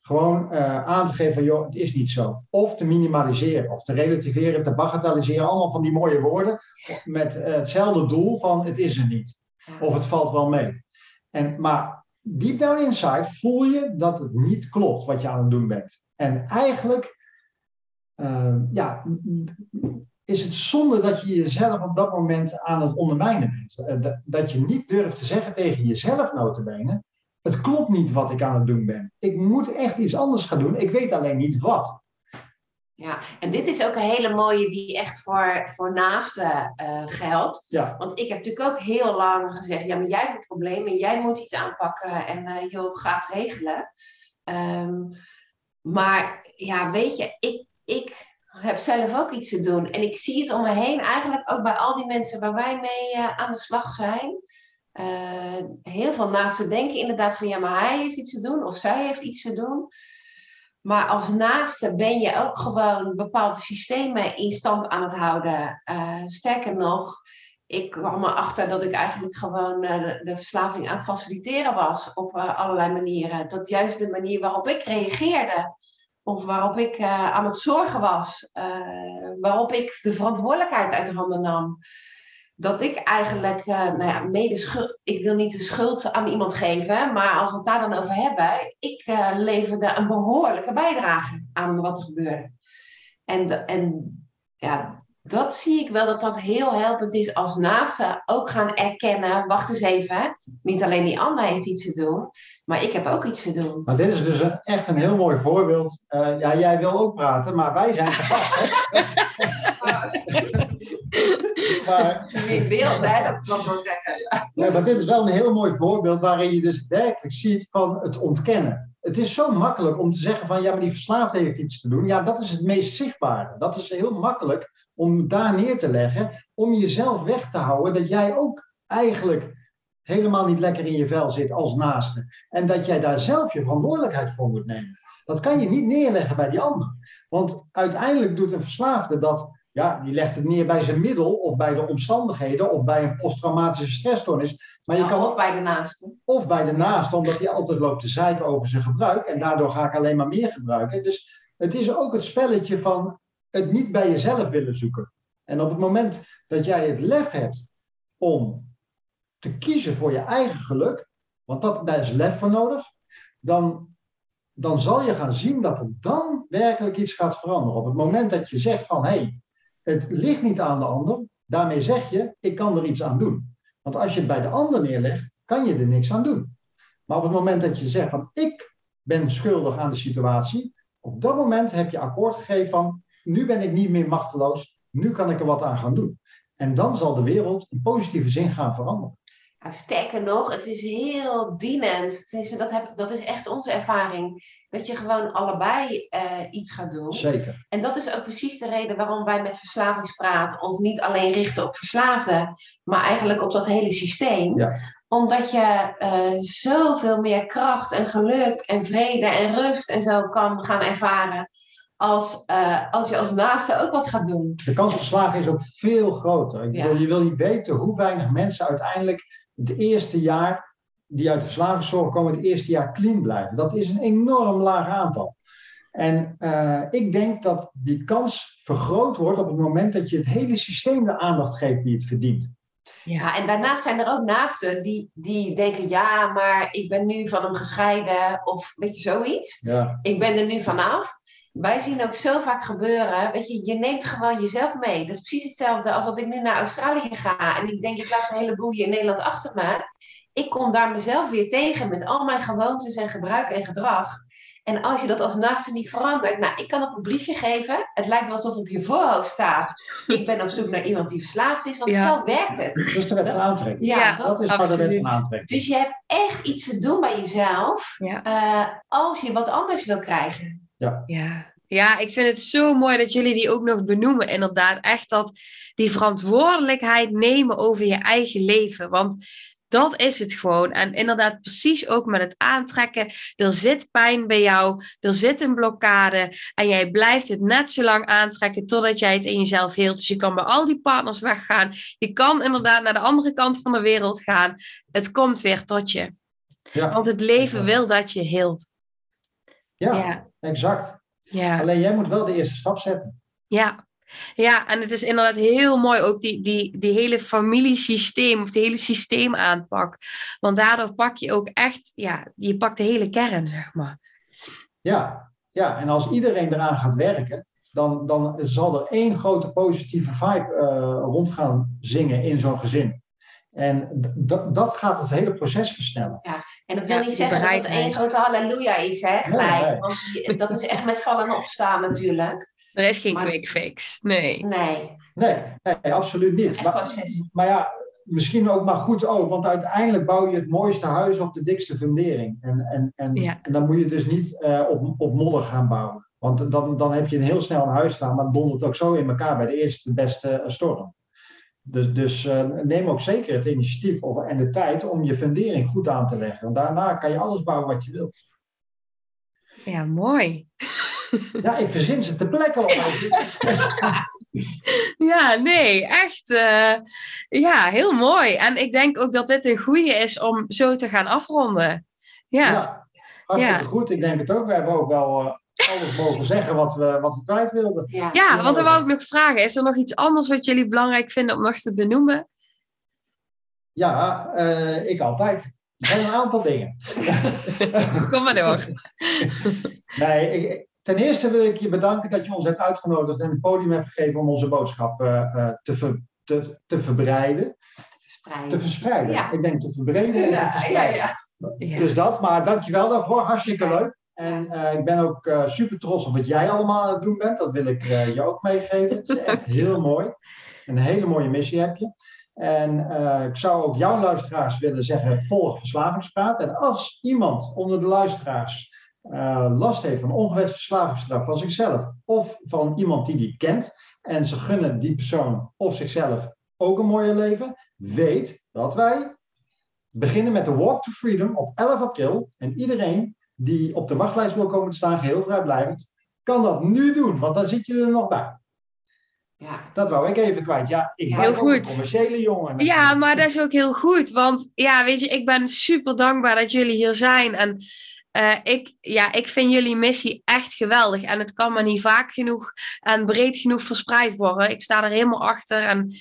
Gewoon uh, aan te geven van, joh, het is niet zo. Of te minimaliseren, of te relativeren, te bagatelliseren. Allemaal van die mooie woorden met uh, hetzelfde doel van, het is er niet. Of het valt wel mee. En, maar deep down inside voel je dat het niet klopt wat je aan het doen bent. En eigenlijk uh, ja, is het zonde dat je jezelf op dat moment aan het ondermijnen bent. Uh, dat je niet durft te zeggen tegen jezelf notabene, het klopt niet wat ik aan het doen ben. Ik moet echt iets anders gaan doen. Ik weet alleen niet wat. Ja, en dit is ook een hele mooie die echt voor, voor naasten uh, geldt. Ja. Want ik heb natuurlijk ook heel lang gezegd, ja, maar jij hebt een probleem en jij moet iets aanpakken en uh, joh, gaat regelen. Um, maar ja, weet je, ik, ik heb zelf ook iets te doen. En ik zie het om me heen, eigenlijk ook bij al die mensen waar wij mee uh, aan de slag zijn. Heel veel naasten denken inderdaad van, ja, maar hij heeft iets te doen of zij heeft iets te doen. Maar als naaste ben je ook gewoon bepaalde systemen in stand aan het houden. Uh, sterker nog, ik kwam erachter dat ik eigenlijk gewoon uh, de, verslaving aan het faciliteren was op allerlei manieren. Dat juist de manier waarop ik reageerde, of waarop ik aan het zorgen was, waarop ik de verantwoordelijkheid uit de handen nam dat ik eigenlijk, uh, nou ja, mede schuld, ik wil niet de schuld aan iemand geven, maar als we het daar dan over hebben, ik uh, leverde een behoorlijke bijdrage aan wat er gebeurde. En, en ja, dat zie ik wel dat dat heel helpend is als naasten ook gaan erkennen, wacht eens even, niet alleen die ander heeft iets te doen, maar ik heb ook iets te doen. Maar dit is dus een, echt een heel mooi voorbeeld. Uh, ja, jij wil ook praten, maar wij zijn gevast. maar, in beeld, hè? dat is wat ik zeggen. Ja, maar dit is wel een heel mooi voorbeeld waarin je dus werkelijk ziet van het ontkennen. Het is zo makkelijk om te zeggen van ja, maar die verslaafde heeft iets te doen. Ja, dat is het meest zichtbare. Dat is heel makkelijk om daar neer te leggen, om jezelf weg te houden dat jij ook eigenlijk helemaal niet lekker in je vel zit als naaste. En dat jij daar zelf je verantwoordelijkheid voor moet nemen. Dat kan je niet neerleggen bij die ander. Want uiteindelijk doet een verslaafde dat ja, die legt het neer bij zijn middel of bij de omstandigheden of bij een posttraumatische stressstoornis. Maar je kan of bij de naaste. Of bij de naaste, omdat hij altijd loopt te zeiken over zijn gebruik en daardoor ga ik alleen maar meer gebruiken. Dus het is ook het spelletje van het niet bij jezelf willen zoeken. En op het moment dat jij het lef hebt om te kiezen voor je eigen geluk, want dat, daar is lef voor nodig, dan, dan zal je gaan zien dat er dan werkelijk iets gaat veranderen. Op het moment dat je zegt van hé, hey, het ligt niet aan de ander. Daarmee zeg je, ik kan er iets aan doen. Want als je het bij de ander neerlegt, kan je er niks aan doen. Maar op het moment dat je zegt van, ik ben schuldig aan de situatie, op dat moment heb je akkoord gegeven van, nu ben ik niet meer machteloos, nu kan ik er wat aan gaan doen. En dan zal de wereld in positieve zin gaan veranderen. Nou, sterker nog, het is heel dienend. Dat, heb, dat is echt onze ervaring. Dat je gewoon allebei uh, iets gaat doen. Zeker. En dat is ook precies de reden waarom wij met Verslavingspraat ons niet alleen richten op verslaafden, maar eigenlijk op dat hele systeem. Ja. Omdat je uh, zoveel meer kracht en geluk en vrede en rust en zo kan gaan ervaren. Als, uh, als je als naaste ook wat gaat doen. De kans op slagen is ook veel groter. Ik bedoel, je wil niet weten hoe weinig mensen uiteindelijk het eerste jaar die uit de verslavingszorg komen, het eerste jaar clean blijven. Dat is een enorm laag aantal. En uh, ik denk dat die kans vergroot wordt op het moment dat je het hele systeem de aandacht geeft die het verdient. Ja, en daarnaast zijn er ook naasten die, die denken, ja, maar ik ben nu van hem gescheiden of weet je zoiets. Ja. Ik ben er nu vanaf. Wij zien ook zo vaak gebeuren, weet je, je neemt gewoon jezelf mee. Dat is precies hetzelfde als dat ik nu naar Australië ga en ik denk, ik laat een hele boel in Nederland achter me. Ik kom daar mezelf weer tegen met al mijn gewoontes en gebruik en gedrag. En als je dat als naaste niet verandert, nou, ik kan op een briefje geven. Het lijkt wel alsof op je voorhoofd staat. Ik ben op zoek naar iemand die verslaafd is, want ja. zo werkt het. Dat is de wet van aantrekking. Ja, ja dat, dat, is maar de wet van aantrekking. Dus je hebt echt iets te doen bij jezelf ja. uh, als je wat anders wil krijgen. Ja. ja. Ja, ik vind het zo mooi dat jullie die ook nog benoemen. Inderdaad, echt dat die verantwoordelijkheid nemen over je eigen leven. Want dat is het gewoon. En inderdaad, precies ook met het aantrekken. Er zit pijn bij jou, er zit een blokkade. En jij blijft het net zo lang aantrekken totdat jij het in jezelf heelt. Dus je kan bij al die partners weggaan. Je kan inderdaad naar de andere kant van de wereld gaan. Het komt weer tot je. Ja. Want het leven wil dat je heelt. Ja, ja. Exact. Ja. Alleen jij moet wel de eerste stap zetten. Ja. Ja, en het is inderdaad heel mooi ook die, die, die hele familiesysteem of die hele systeemaanpak. Want daardoor pak je ook echt, ja, je pakt de hele kern, zeg maar. Ja, ja. en als iedereen eraan gaat werken, dan, dan zal er één grote positieve vibe uh, rond gaan zingen in zo'n gezin. En dat gaat het hele proces versnellen. Ja, en dat wil niet zeggen dat het één grote halleluja is, hè, gelijk. Want dat is echt met vallen en opstaan natuurlijk. Er is geen quick fix, nee. Nee. Nee, nee absoluut niet. Maar, maar, ja, misschien ook maar goed ook, want uiteindelijk bouw je het mooiste huis op de dikste fundering. En, en, en, en dan moet je dus niet uh, op, op modder gaan bouwen. Want dan, dan heb je een heel snel een huis staan, maar het dondert ook zo in elkaar bij de eerste beste eh, storm. Dus, dus uh, neem ook zeker het initiatief of, en de tijd om je fundering goed aan te leggen. Want daarna kan je alles bouwen wat je wilt. Ja, mooi. Ja, ik verzin ze te plekken op. ja, nee, echt. Uh, ja, heel mooi. En ik denk ook dat dit een goede is om zo te gaan afronden. Ja, ja hartstikke ja. goed. Ik denk het ook. We hebben ook wel uh, alles mogen zeggen wat we, wat we kwijt wilden. Ja, ja want dan wou ik nog vragen. Is er nog iets anders wat jullie belangrijk vinden om nog te benoemen? Ja, uh, ik altijd. Er zijn een aantal dingen. Kom maar door. nee, ik, ten eerste wil ik je bedanken dat je ons hebt uitgenodigd en het podium hebt gegeven om onze boodschap uh, te, ver, te, te verbreiden. Verspreiden. Te verspreiden. Ja. Ik denk te verbreden en te verspreiden. Ja, dus dat, maar dankjewel daarvoor. Hartstikke leuk. En uh, ik ben ook uh, super trots op wat jij allemaal aan het doen bent. Dat wil ik uh, je ook meegeven. Het is echt heel mooi. Een hele mooie missie heb je. En ik zou ook jouw luisteraars willen zeggen: volg Verslavingspraat. En als iemand onder de luisteraars last heeft van ongewenst verslavingsstraf van zichzelf of van iemand die die kent en ze gunnen die persoon of zichzelf ook een mooie leven, weet dat wij beginnen met de Walk to Freedom op 11 april. En iedereen die op de wachtlijst wil komen te staan, geheel vrijblijvend, kan dat nu doen, want dan zit je er nog bij. Ja. Dat wou ik even kwijt. Ja, ik ben ook een commerciële jongen. Ja, maar dat is ook heel goed. Want ja, weet je, ik ben super dankbaar dat jullie hier zijn. En uh, ik, ja, ik vind jullie missie echt geweldig. En het kan maar niet vaak genoeg en breed genoeg verspreid worden. Ik sta er helemaal achter. En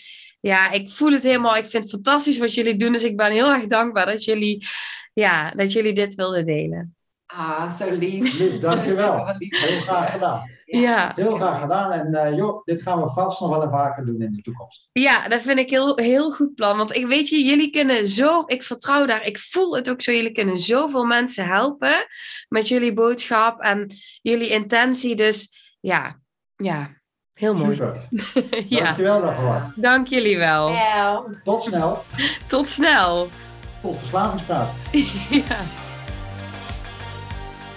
ja, ik voel het helemaal. Ik vind het fantastisch wat jullie doen. Dus ik ben heel erg dankbaar dat jullie, ja, dat jullie dit wilden delen. Ah, zo lief. lief dankjewel. Heel graag gedaan. Ja. Heel graag gedaan. En uh, joh, dit gaan we vast nog wel een vaker doen in de toekomst. Ja, dat vind ik heel, heel goed plan. Want ik weet je, jullie kunnen zo, ik vertrouw daar, ik voel het ook zo, jullie kunnen zoveel mensen helpen met jullie boodschap en jullie intentie. Dus ja, ja, heel mooi. Super. ja. Dankjewel daarvoor. Dank jullie wel. Ja. Tot snel. Tot snel. Tot verslavingspraat. ja.